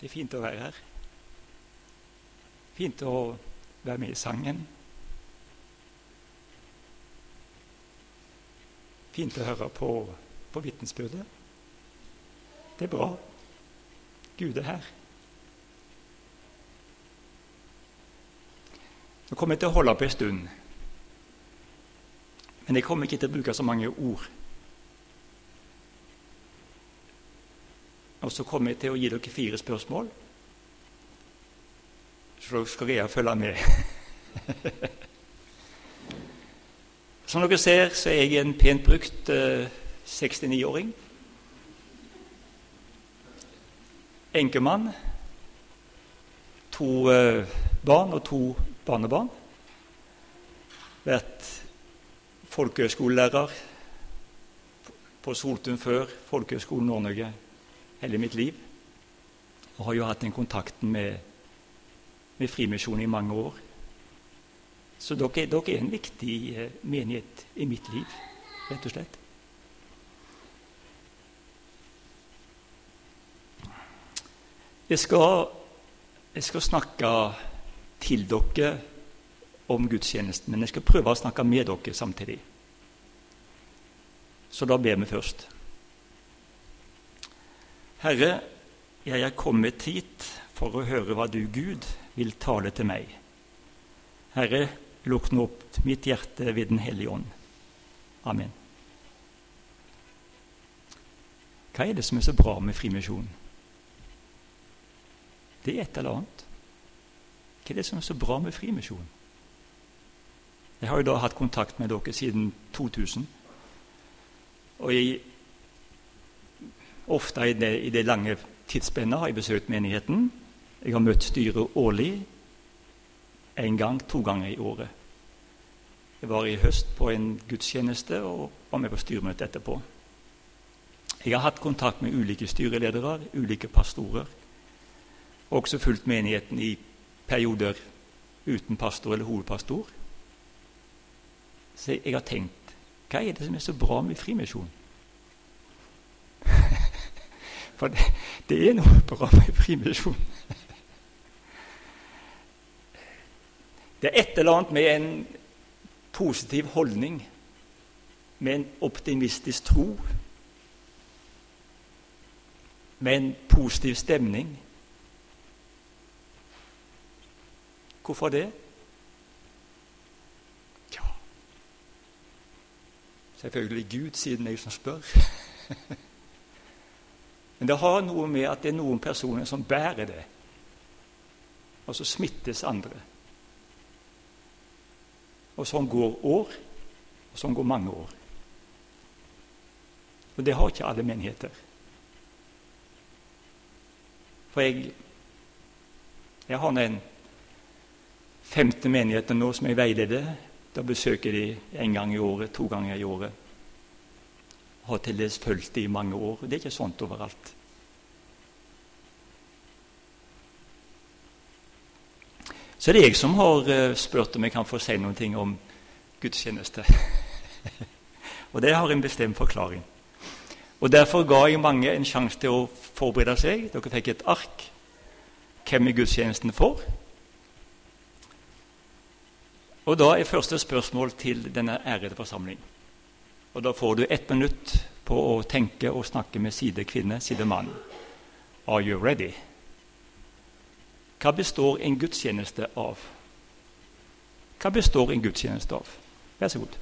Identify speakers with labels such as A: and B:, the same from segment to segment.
A: Det er fint å være her. Fint å være med i sangen. Fint å høre på, på vitnesbyrdet. Det er bra. Gud er her. Nå kommer jeg til å holde på en stund, men jeg kommer ikke til å bruke så mange ord. Og så kommer jeg til å gi dere fire spørsmål, så dere skal greie å følge med. Som dere ser, så er jeg en pent brukt eh, 69-åring. Enkemann. To eh, barn og to barnebarn. Vært folkehøyskolelærer på Soltun før, Folkehøgskolen Nord-Norge, hele mitt liv. Og har jo hatt den kontakten med, med Frimisjonen i mange år. Så dere, dere er en viktig eh, menighet i mitt liv, rett og slett. Jeg skal, jeg skal snakke til dere om gudstjenesten, men jeg skal prøve å snakke med dere samtidig. Så da ber vi først. Herre, jeg er kommet hit for å høre hva du, Gud, vil tale til meg. Herre, lukk nå opp mitt hjerte ved Den hellige ånd. Amen. Hva er det som er så bra med Frimisjonen? Det er et eller annet. Hva er det som er så bra med Frimisjonen? Jeg har jo da hatt kontakt med dere siden 2000. Og jeg, ofte i det, i det lange tidsspennet har jeg besøkt menigheten. Jeg har møtt styret årlig. En gang, to ganger i året. Jeg var i høst på en gudstjeneste og var med på styremøte etterpå. Jeg har hatt kontakt med ulike styreledere, ulike pastorer. Og også fulgt menigheten i perioder uten pastor eller hovedpastor. Så jeg har tenkt hva er det som er så bra med Frimisjon? For det, det, er noe bra med Frimisjon. Det er et eller annet med en positiv holdning, med en optimistisk tro, med en positiv stemning Hvorfor det? Ja Selvfølgelig Gud, siden jeg som spør. Men det har noe med at det er noen personer som bærer det, og så smittes andre. Og sånn går år, og sånn går mange år. Og det har ikke alle menigheter. For jeg, jeg har en femte menigheten nå som jeg veileder. Da besøker de en gang i året, to ganger i året. Har til dels fulgt det i mange år. Det er ikke sånt overalt. Så det er jeg som har uh, spurt om jeg kan få si noe om gudstjeneste. og det har en bestemt forklaring. Og Derfor ga jeg mange en sjanse til å forberede seg. Dere fikk et ark hvem er gudstjenesten for. Og Da er første spørsmål til denne ærede forsamling. Og Da får du ett minutt på å tenke og snakke med side kvinne, side mann. Are you ready? Hva består en gudstjeneste av? Hva består en gudstjeneste av? Vær så god.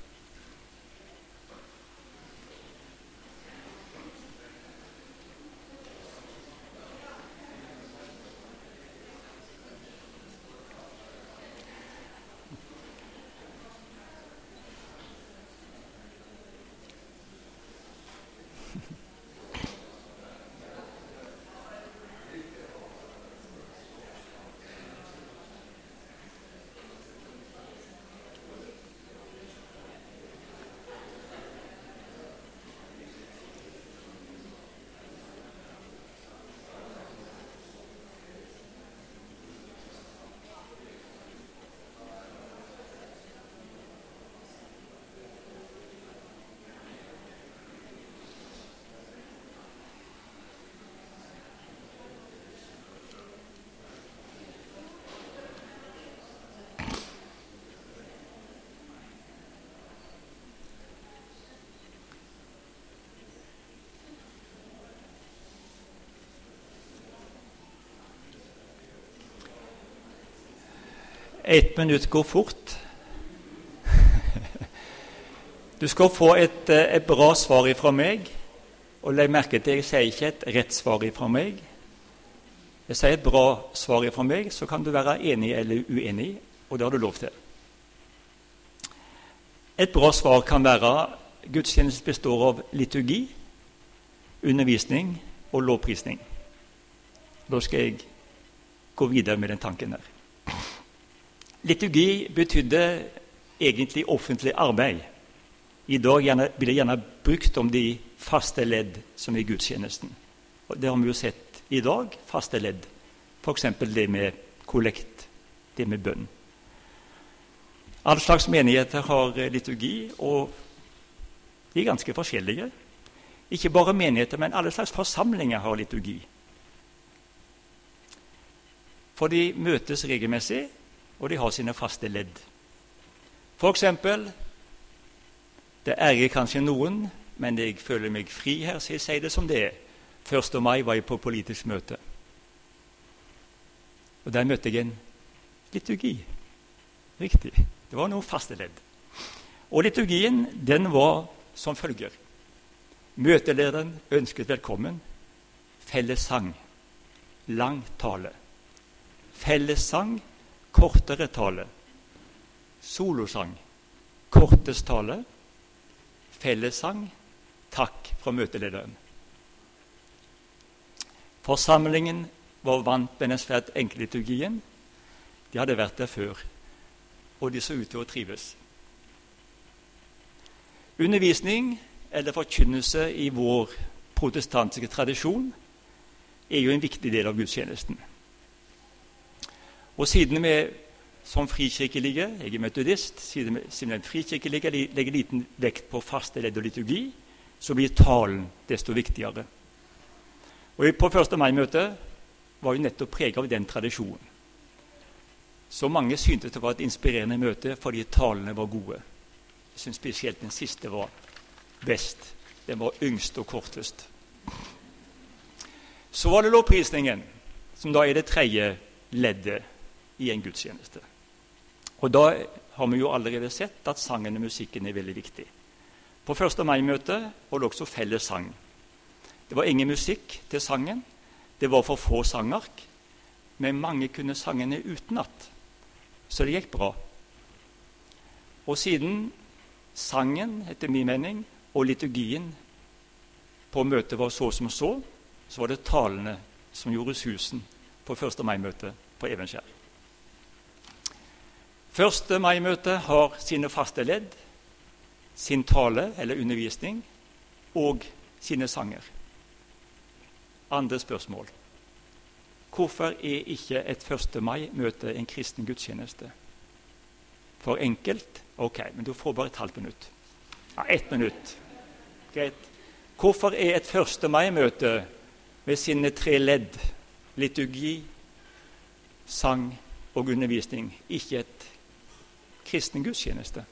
A: Ett minutt går fort. Du skal få et, eh, et bra svar fra meg. Og legg merke til jeg sier ikke et rett svar fra meg. Jeg sier et bra svar fra meg, så kan du være enig eller uenig, og det har du lov til. Et bra svar kan være gudstjeneste består av liturgi, undervisning og lovprisning. Da skal jeg gå videre med den tanken der. Liturgi betydde egentlig offentlig arbeid. I dag gjerne, blir det gjerne brukt om de faste ledd som i gudstjenesten. Og Det har vi jo sett i dag. Faste ledd. F.eks. det med kollekt, det med bønn. Alle slags menigheter har liturgi, og de er ganske forskjellige. Ikke bare menigheter, men alle slags forsamlinger har liturgi. For de møtes regelmessig, og de har sine faste ledd. For eksempel Det erger kanskje noen, men jeg føler meg fri her, så jeg sier det som det er. 1. mai var jeg på politisk møte. Og Der møtte jeg en liturgi. Riktig. Det var noen faste ledd. Og liturgien den var som følger. Møtelederen ønsket velkommen. Felles sang. Lang tale. Fellessang, kortere tale. Solosang, kortest tale. Fellessang, takk fra møtelederen. Forsamlingen var vant med den svært enkle liturgien. De hadde vært der før, og de så ut til å trives. Undervisning eller forkynnelse i vår protestantiske tradisjon er jo en viktig del av gudstjenesten. Og siden vi som frikirkelige, jeg er metodist, siden vi er frikirkelige legger liten vekt på faste ledd og liturgi, så blir talen desto viktigere. Og På 1. mai-møtet var jo nettopp preget av den tradisjonen. Så mange syntes det var et inspirerende møte fordi talene var gode. Jeg syns spesielt den siste var best. Den var yngst og kortest. Så var det lovprisningen, som da er det tredje leddet i en gudstjeneste. Og Da har vi jo allerede sett at sangen og musikken er veldig viktig. På 1. mai-møtet var det også felles sang. Det var ingen musikk til sangen. Det var for få sangark. Men mange kunne sangene utenat, så det gikk bra. Og siden sangen, etter min mening, og liturgien på møtet var så som så, så var det talene som gjorde susen på 1. mai-møtet på Evenskjær. 1. mai-møtet har sine faste ledd, sin tale eller undervisning og sine sanger. Andre spørsmål. Hvorfor er ikke et 1. mai-møte en kristen gudstjeneste? For enkelt? Ok, men du får bare et halvt minutt. Ja, ett minutt. Greit. Hvorfor er et 1. mai-møte med sine tre ledd, liturgi, sang og undervisning, ikke et kristen gudstjeneste?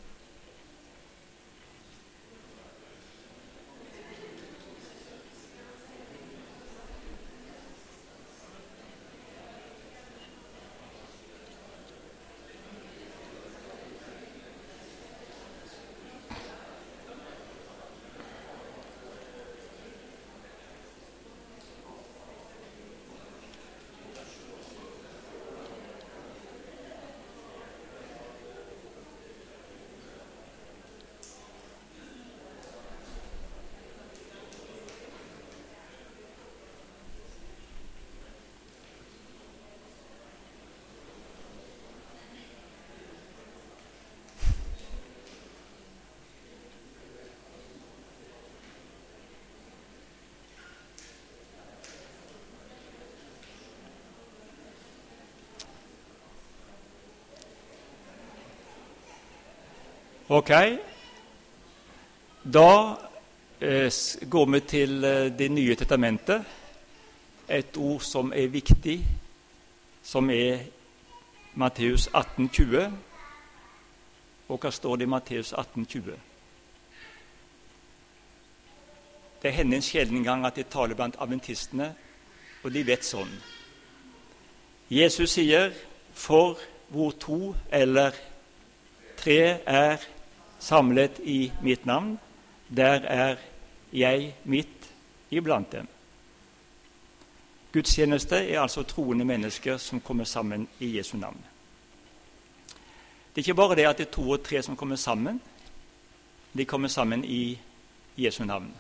A: Ok. Da eh, går vi til eh, Det nye testamentet. Et ord som er viktig, som er Matteus 18, 20. Og hva står det i Matteus 18, 20? Det hender en sjelden gang at jeg taler blant adventistene, og de vet sånn. Jesus sier, 'For hvor to eller tre er samlet i mitt navn, der er jeg midt iblant dem. Gudstjeneste er altså troende mennesker som kommer sammen i Jesu navn. Det er ikke bare det at det er to og tre som kommer sammen. De kommer sammen i Jesu navn.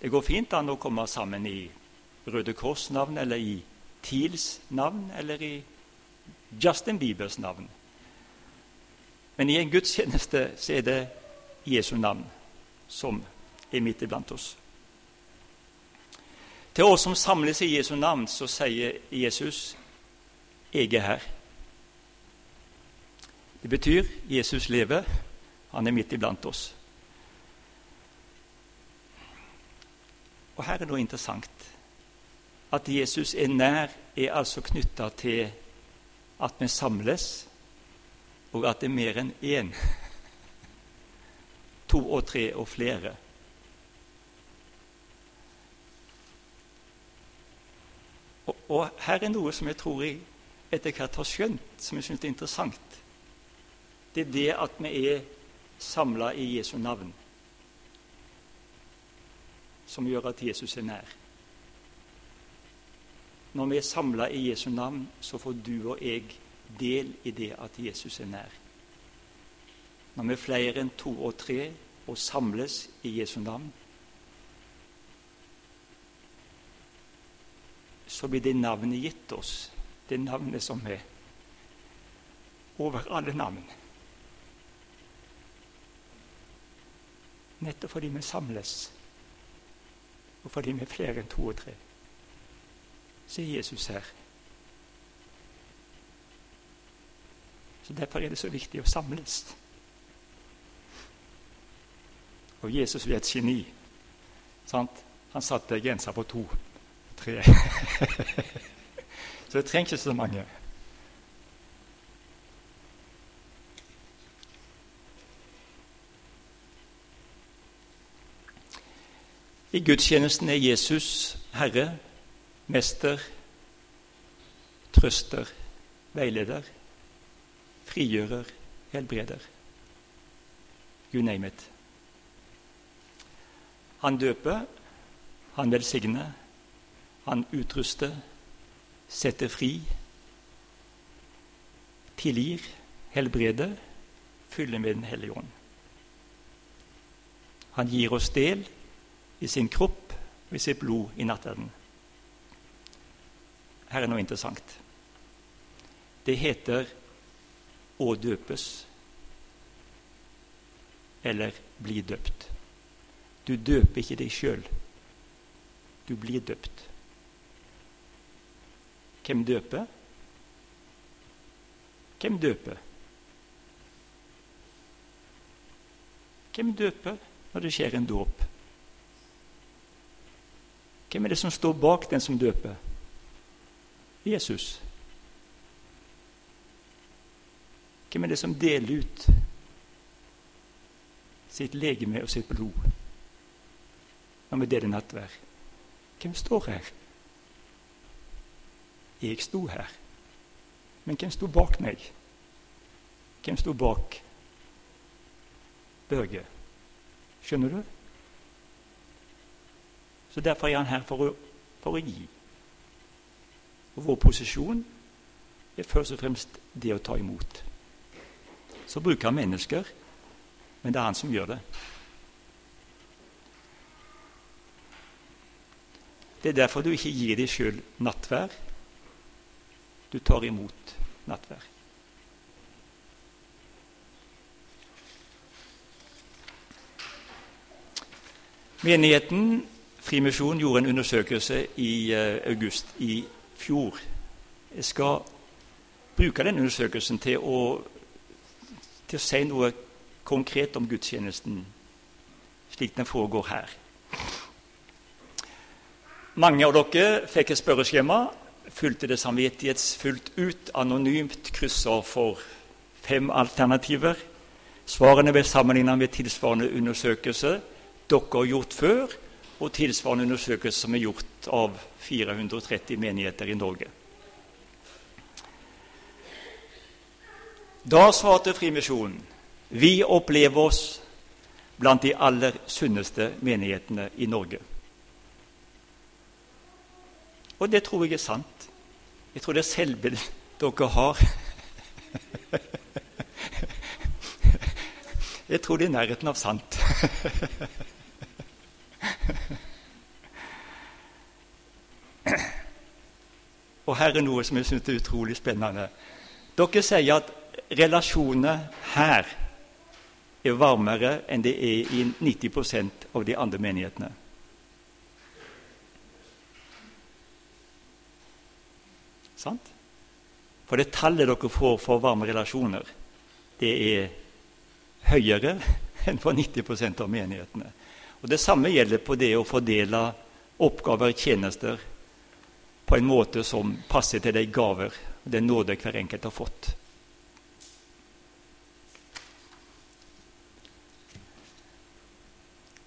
A: Det går fint an å komme sammen i Røde Kors-navn eller i TILs navn eller i Justin Biebers navn. Men i en gudstjeneste så er det Jesu navn som er midt iblant oss. Til oss som samles i Jesu navn, så sier Jesus 'Jeg er her'. Det betyr Jesus lever, han er midt iblant oss. Og Her er noe interessant. At Jesus er nær, er altså knytta til at vi samles, og at det er mer enn én. To og tre og flere. Og, og her er noe som jeg tror jeg etter hvert har skjønt, som jeg syns er interessant. Det er det at vi er samla i Jesu navn, som gjør at Jesus er nær. Når vi er samla i Jesu navn, så får du og jeg del i det at Jesus er nær. Når vi er flere enn to og tre og samles i Jesu navn, så blir det navnet gitt oss, det navnet som er over alle navn. Nettopp fordi vi samles, og fordi vi er flere enn to og tre så er Jesus her. Så Derfor er det så viktig å samles. Og Jesus er et geni. Sant? Han satte grensa på to. Tre. så det trengs ikke så mange. I gudstjenesten er Jesus Herre mester, trøster, veileder, frigjører, helbreder. You name it. Han døper, han velsigner, han utruster, setter fri, tilgir, helbreder, fyller med Den hellige ånd. Han gir oss del i sin kropp og i sitt blod i nattverden. Her er noe interessant. Det heter å døpes eller bli døpt. Du døper ikke deg sjøl. Du blir døpt. Hvem døper? Hvem døper? Hvem døper når det skjer en dåp? Hvem er det som står bak den som døper? Jesus. Hvem er det som deler ut sitt legeme og sitt blod når vi deler nattvær? Hvem står her? Jeg sto her. Men hvem sto bak meg? Hvem sto bak Børge? Skjønner du? Så Derfor er han her for å, for å gi. Og vår posisjon er først og fremst det å ta imot. Så bruker han mennesker, men det er han som gjør det. Det er derfor du ikke gir deg sjøl nattvær. Du tar imot nattvær. Menigheten Frimisjon gjorde en undersøkelse i uh, august i fjor. Jeg skal bruke den undersøkelsen til å, til å si noe konkret om gudstjenesten slik den foregår her. Mange av dere fikk et spørreskjema, fulgte det samvittighetsfullt ut, anonymt krysser for fem alternativer. Svarene ble sammenlignet med tilsvarende undersøkelse dere har gjort før, og tilsvarende undersøkelse som er gjort av 430 menigheter i Norge. Da svarte Frimisjonen vi opplever oss blant de aller sunneste menighetene i Norge. Og det tror jeg er sant. Jeg tror det er selvbildet dere har. Jeg tror det er nærheten av sant. Og her er noe som jeg syns er utrolig spennende. Dere sier at relasjonene her er varmere enn det er i 90% av de andre menighetene. Sant? For det tallet dere får for varme relasjoner, det er høyere enn for 90% av menighetene. Og Det samme gjelder på det å fordele oppgaver og tjenester på en måte som passer til de gaver og den nåde hver enkelt har fått.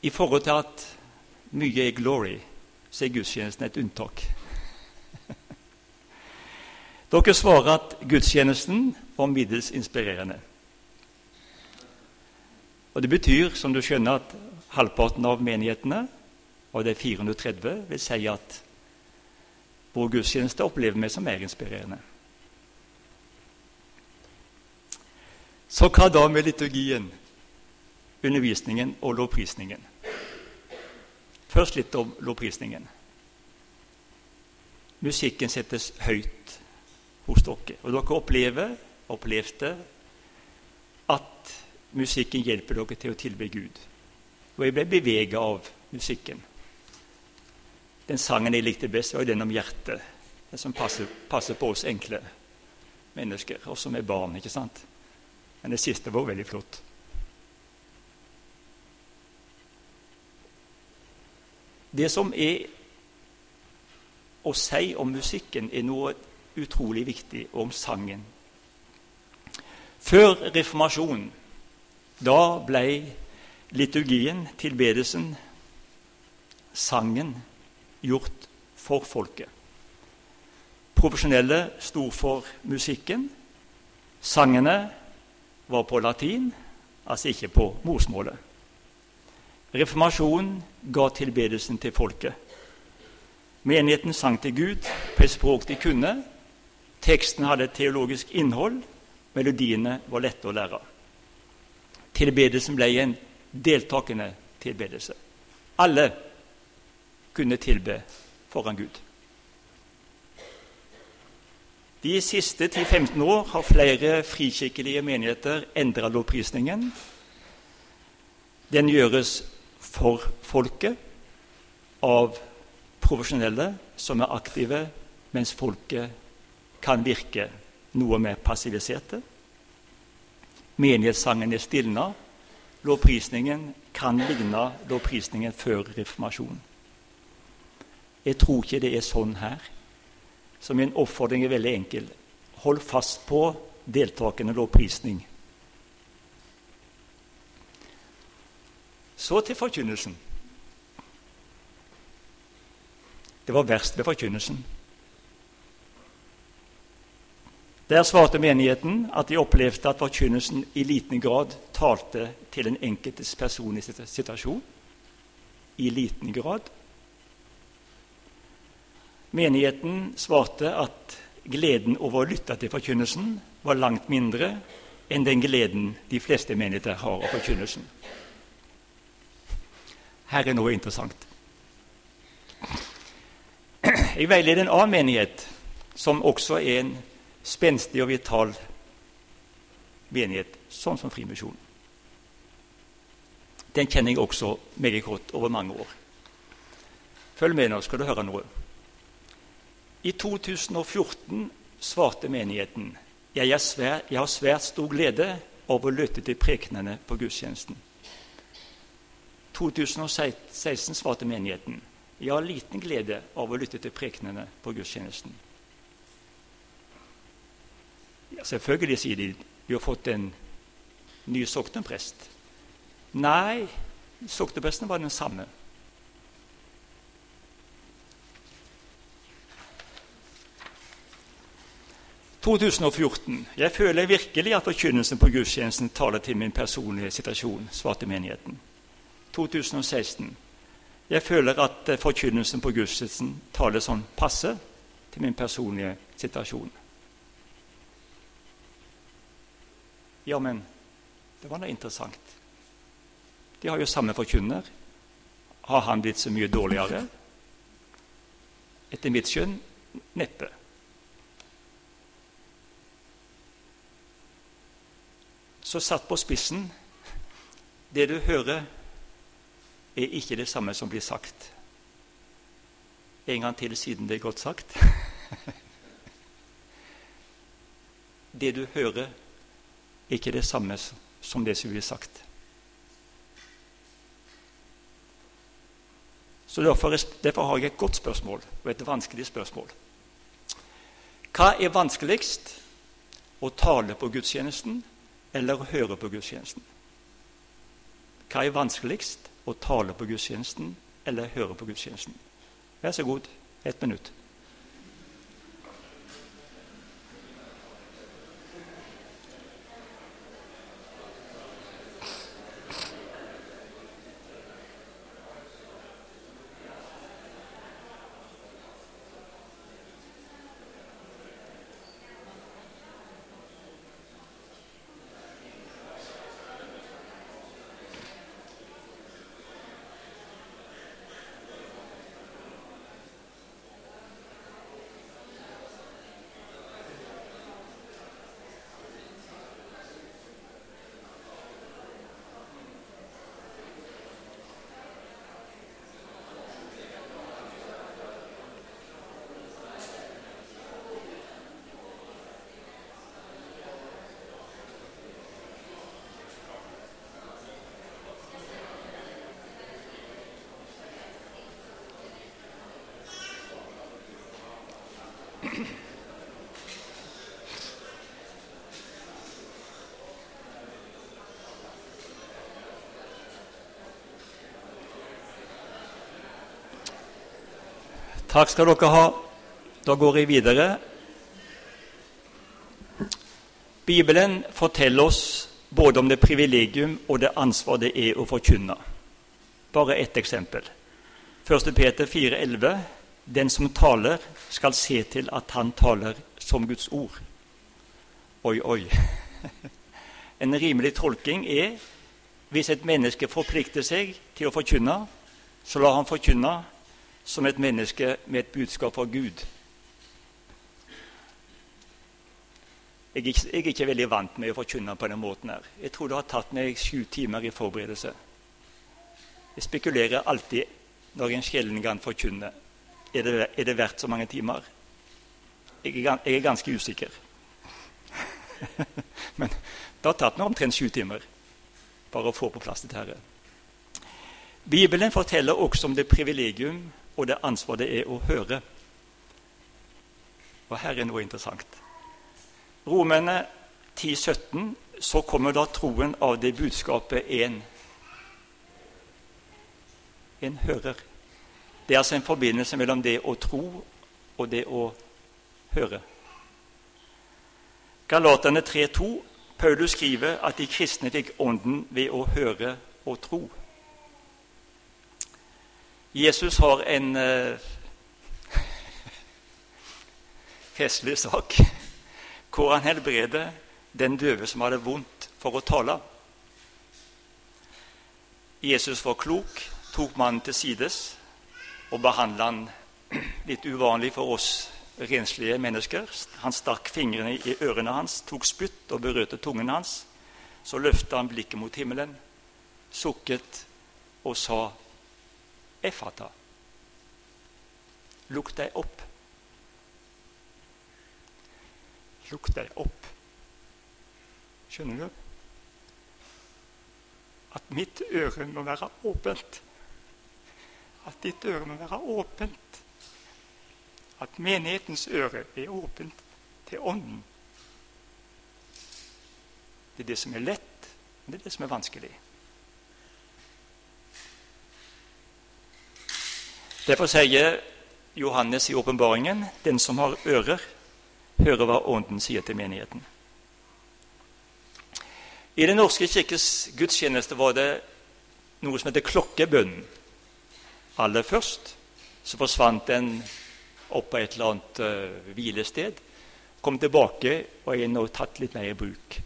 A: I forhold til at mye er glory, så er gudstjenesten et unntak. Dere svarer at gudstjenesten var middels inspirerende. Og Det betyr som du skjønner, at halvparten av menighetene av de 430 vil si at vår gudstjeneste opplever vi som mer inspirerende. Så hva da med liturgien, undervisningen og lovprisningen? Først litt om lovprisningen. Musikken settes høyt hos dere. Og dere opplever, opplevde at musikken hjelper dere til å tilbe Gud. Og jeg ble beveget av musikken. Den sangen jeg likte best, var den om hjertet. Den som passer, passer på oss enkle mennesker, oss som er barn. ikke sant? Men det siste var veldig flott. Det som er å si om musikken, er noe utrolig viktig om sangen. Før reformasjonen, da ble liturgien, tilbedelsen, sangen, gjort for folket. Profesjonelle sto for musikken. Sangene var på latin, altså ikke på morsmålet. Reformasjonen ga tilbedelsen til folket. Menigheten sang til Gud på et språk de kunne. Teksten hadde et teologisk innhold. Melodiene var lette å lære. Tilbedelsen ble en deltakende tilbedelse. Alle kunne tilbe foran Gud. De siste 10-15 år har flere frikirkelige menigheter endra lovprisningen. Den gjøres for folket av profesjonelle som er aktive, mens folket kan virke noe mer passiviserte. Menighetssangen er stilna. Lovprisningen kan ligne lovprisningen før reformasjonen. Jeg tror ikke det er sånn her. Så min oppfordring er veldig enkel. Hold fast på deltakende lovprisning. Så til forkynnelsen. Det var verst ved forkynnelsen. Der svarte menigheten at de opplevde at forkynnelsen i liten grad talte til den enkeltes personlige situasjon. I liten grad. Menigheten svarte at gleden over å lytte til forkynnelsen var langt mindre enn den gleden de fleste menigheter har av forkynnelsen. Her er noe interessant. Jeg veileder en annen menighet som også er en spenstig og vital menighet, sånn som Frimisjonen. Den kjenner jeg også meget godt over mange år. Følg med nå, skal du høre noe. I 2014 svarte menigheten jeg, svær, jeg har svært stor glede av å lytte til prekenene på gudstjenesten. 2016 svarte menigheten jeg har liten glede av å lytte til prekenene på gudstjenesten. Ja, selvfølgelig, sier de, vi har fått en ny sokneprest. Nei, soknepresten var den samme. 2014. Jeg føler virkelig at forkynnelsen på gudstjenesten taler til min personlige situasjon, svarte menigheten. 2016. Jeg føler at eh, forkynnelsen på gudstjenesten taler sånn passe til min personlige situasjon. Ja, men det var da interessant. De har jo samme forkynner. Har han blitt så mye dårligere? Etter mitt skjønn neppe. Så satt på spissen Det du hører, er ikke det samme som blir sagt. En gang til siden det er godt sagt. Det du hører, er ikke det samme som det som blir sagt. Så derfor, derfor har jeg et godt spørsmål og et vanskelig spørsmål. Hva er vanskeligst? Å tale på gudstjenesten eller å høre på gudstjenesten? Hva er vanskeligst? Å tale på gudstjenesten eller høre på gudstjenesten? Vær så god, ett minutt. Takk skal dere ha. Da går jeg videre. Bibelen forteller oss både om det privilegium og det ansvar det er å forkynne. Bare ett eksempel. 1. Peter 4,11.: Den som taler, skal se til at han taler som Guds ord. Oi, oi. En rimelig tolking er hvis et menneske forplikter seg til å forkynne, så lar han forkynne som et menneske med et budskap fra Gud. Jeg er, ikke, veldig vant med å forkynne på denne måten. her. Jeg tror det har tatt meg sju timer i forberedelse. Jeg spekulerer alltid når en sjelden gang forkynner. Er er det verdt så mange timer? Jeg er, jeg er ganske usikker. Men det har tatt meg omtrent sju timer bare å få på plass dette. Bibelen forteller også om det privilegium og det ansvar det er å høre. Og her er noe interessant. Romerne 10-17, så kommer da troen av det budskapet en en hører. Det er altså en forbindelse mellom det å tro og det å høre. Galaterne 3,2. Paulus skriver at de kristne fikk Ånden ved å høre og tro. Jesus har en uh, festlig sak hvor han helbreder den døve som hadde vondt for å tale. Jesus var klok, tok mannen til sides og behandla han litt uvanlig for oss renslige mennesker. Han stakk fingrene i ørene hans, tok spytt og berørte tungen hans. Så løfta han blikket mot himmelen, sukket og sa Efata. Lukk deg opp. Lukk deg opp. Skjønner du? At mitt øre må være åpent. At ditt øre må være åpent. At menighetens øre er åpent til Ånden. Det er det som er lett, men det er det som er vanskelig. Derfor sier Johannes i åpenbaringen den som har ører, hører hva Ånden sier til menigheten. I Den norske kirkes gudstjeneste var det noe som heter klokkebønnen. Aller først så forsvant den opp på et eller annet uh, hvilested. Kom tilbake og er nå tatt litt mer i bruk.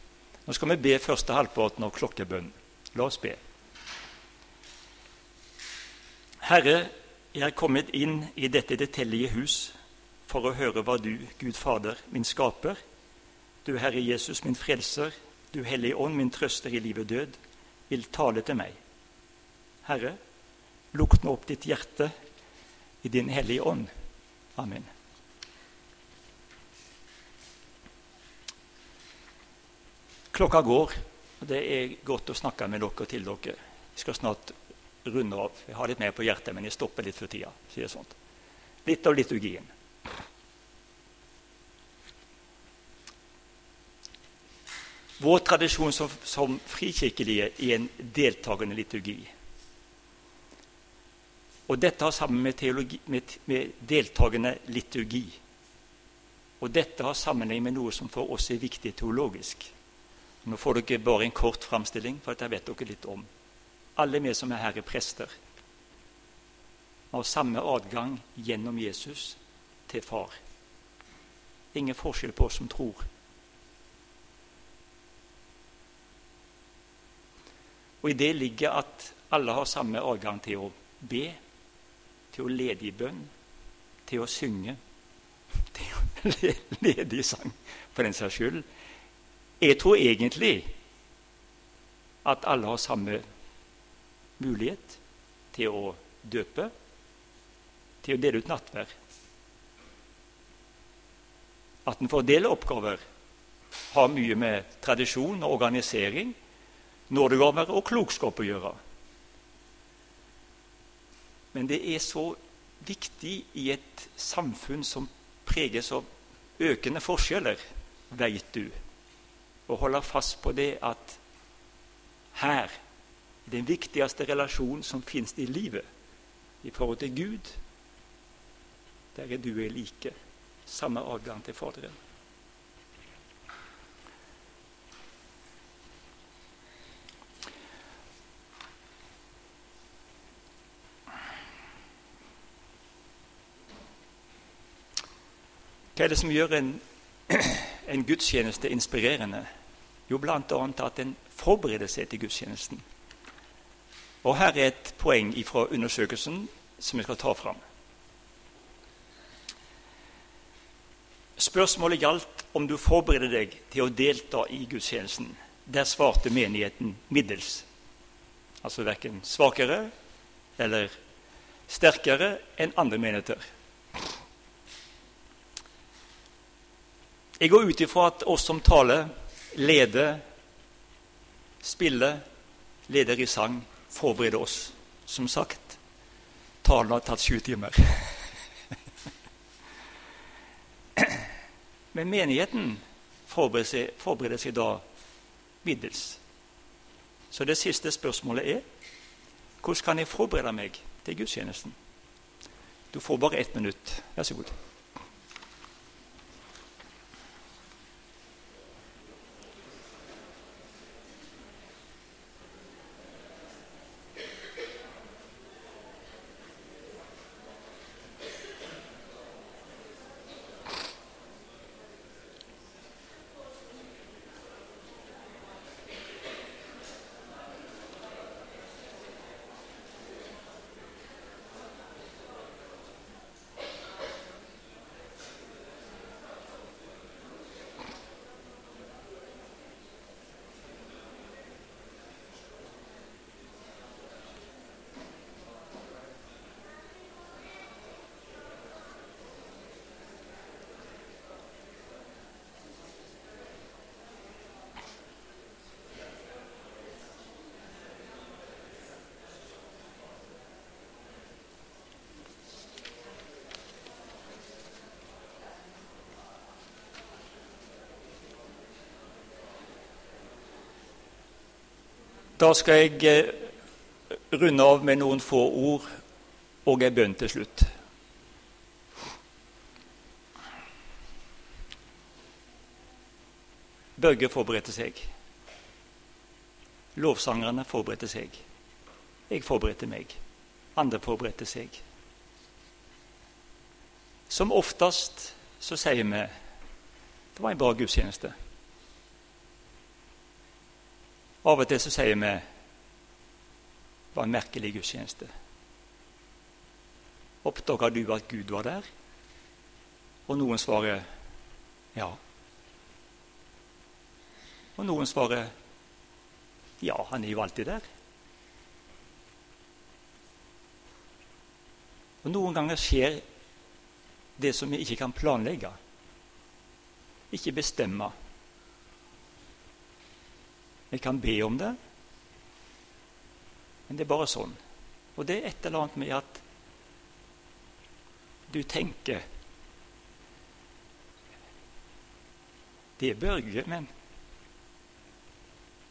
A: Nå skal vi be første halvparten av klokkebønnen. La oss be. Herre, jeg er kommet inn i dette detallige hus for å høre hva du, Gud Fader, min skaper, du Herre Jesus, min frelser, du Hellige Ånd, min trøster i liv og død, vil tale til meg. Herre, lukk nå opp ditt hjerte i din Hellige Ånd. Amen. Klokka går, og det er godt å snakke med dere til dere. Jeg skal snart runde av. Jeg har litt mer på hjertet, men jeg stopper litt for tida. sier sånt. Litt av liturgien. Vår tradisjon som, som frikirkelige er en deltakende liturgi. Og dette har sammen med, teologi, med, med deltakende liturgi. Og dette har sammenheng med noe som for oss er viktig teologisk. Nå får dere bare en kort framstilling, for dette vet dere litt om. Alle vi som er her, er prester. Vi har samme adgang gjennom Jesus til Far. Ingen forskjell på oss som tror. Og i det ligger at alle har samme adgang til å be, til å lede i bønn, til å synge, til å lede i sang, for den saks skyld. Jeg tror egentlig at alle har samme mulighet til å døpe, til å dele ut nattverd. At en får dele oppgaver, har mye med tradisjon og organisering nådegaver og klokskap å gjøre. Men det er så viktig i et samfunn som preges av økende forskjeller, veit du, å holde fast på det at her den viktigste relasjonen som finnes i livet i forhold til Gud, der er du er like. Samme adgang til Faderen. Hva er det som gjør en, en gudstjeneste inspirerende? Jo, bl.a. at en forbereder seg til gudstjenesten. Og Her er et poeng fra undersøkelsen som jeg skal ta fram. Spørsmålet gjaldt om du forbereder deg til å delta i gudstjenesten. Der svarte menigheten middels. Altså verken svakere eller sterkere enn andre menigheter. Jeg går ut ifra at oss som taler, leder, spiller, leder i sang, forbereder oss. Som sagt, talen har tatt sju timer. Men menigheten forbereder seg, forbereder seg da middels. Så det siste spørsmålet er hvordan kan jeg forberede meg til gudstjenesten? Du får bare ett minutt. Vær så god. Da skal jeg eh, runde av med noen få ord og en bønn til slutt. Børge forberedte seg. Lovsangerne forberedte seg. Jeg forberedte meg. Andre forberedte seg. Som oftest så sier vi det var en bra gudstjeneste. Av og til så sier vi det var en merkelig gudstjeneste. Oppdaga du at Gud var der? Og noen svarer ja. Og noen svarer ja, han er jo alltid der. Og Noen ganger skjer det som vi ikke kan planlegge, ikke bestemme. Vi kan be om det, men det er bare sånn. Og det er et eller annet med at du tenker Det er Børge, men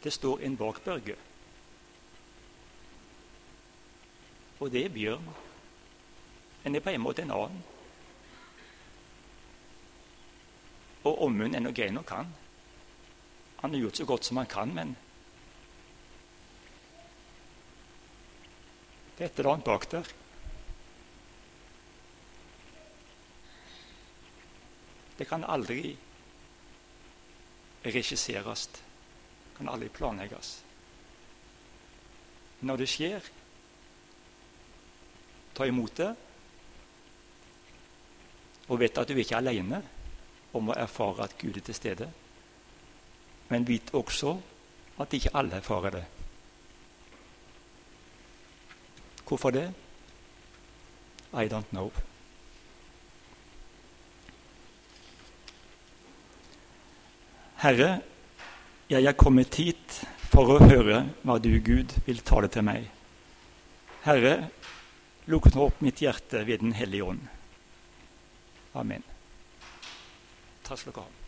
A: det står en bak Børge. Og det er Bjørn. Det er på en måte en annen. Og Ommund er noe grei nok, han. Han har gjort så godt som han kan, men Det er et eller annet bak der. Det kan aldri regisseres. Det kan aldri planlegges. Når det skjer, ta imot det, og vet at du ikke er alene om å erfare at Gud er til stede. Men vit også at ikke alle erfarer det. Hvorfor det? I don't know. Herre, jeg er kommet hit for å høre hva du, Gud, vil tale til meg. Herre, lukk nå opp mitt hjerte ved Den hellige ånd. Amen. Takk skal dere ha.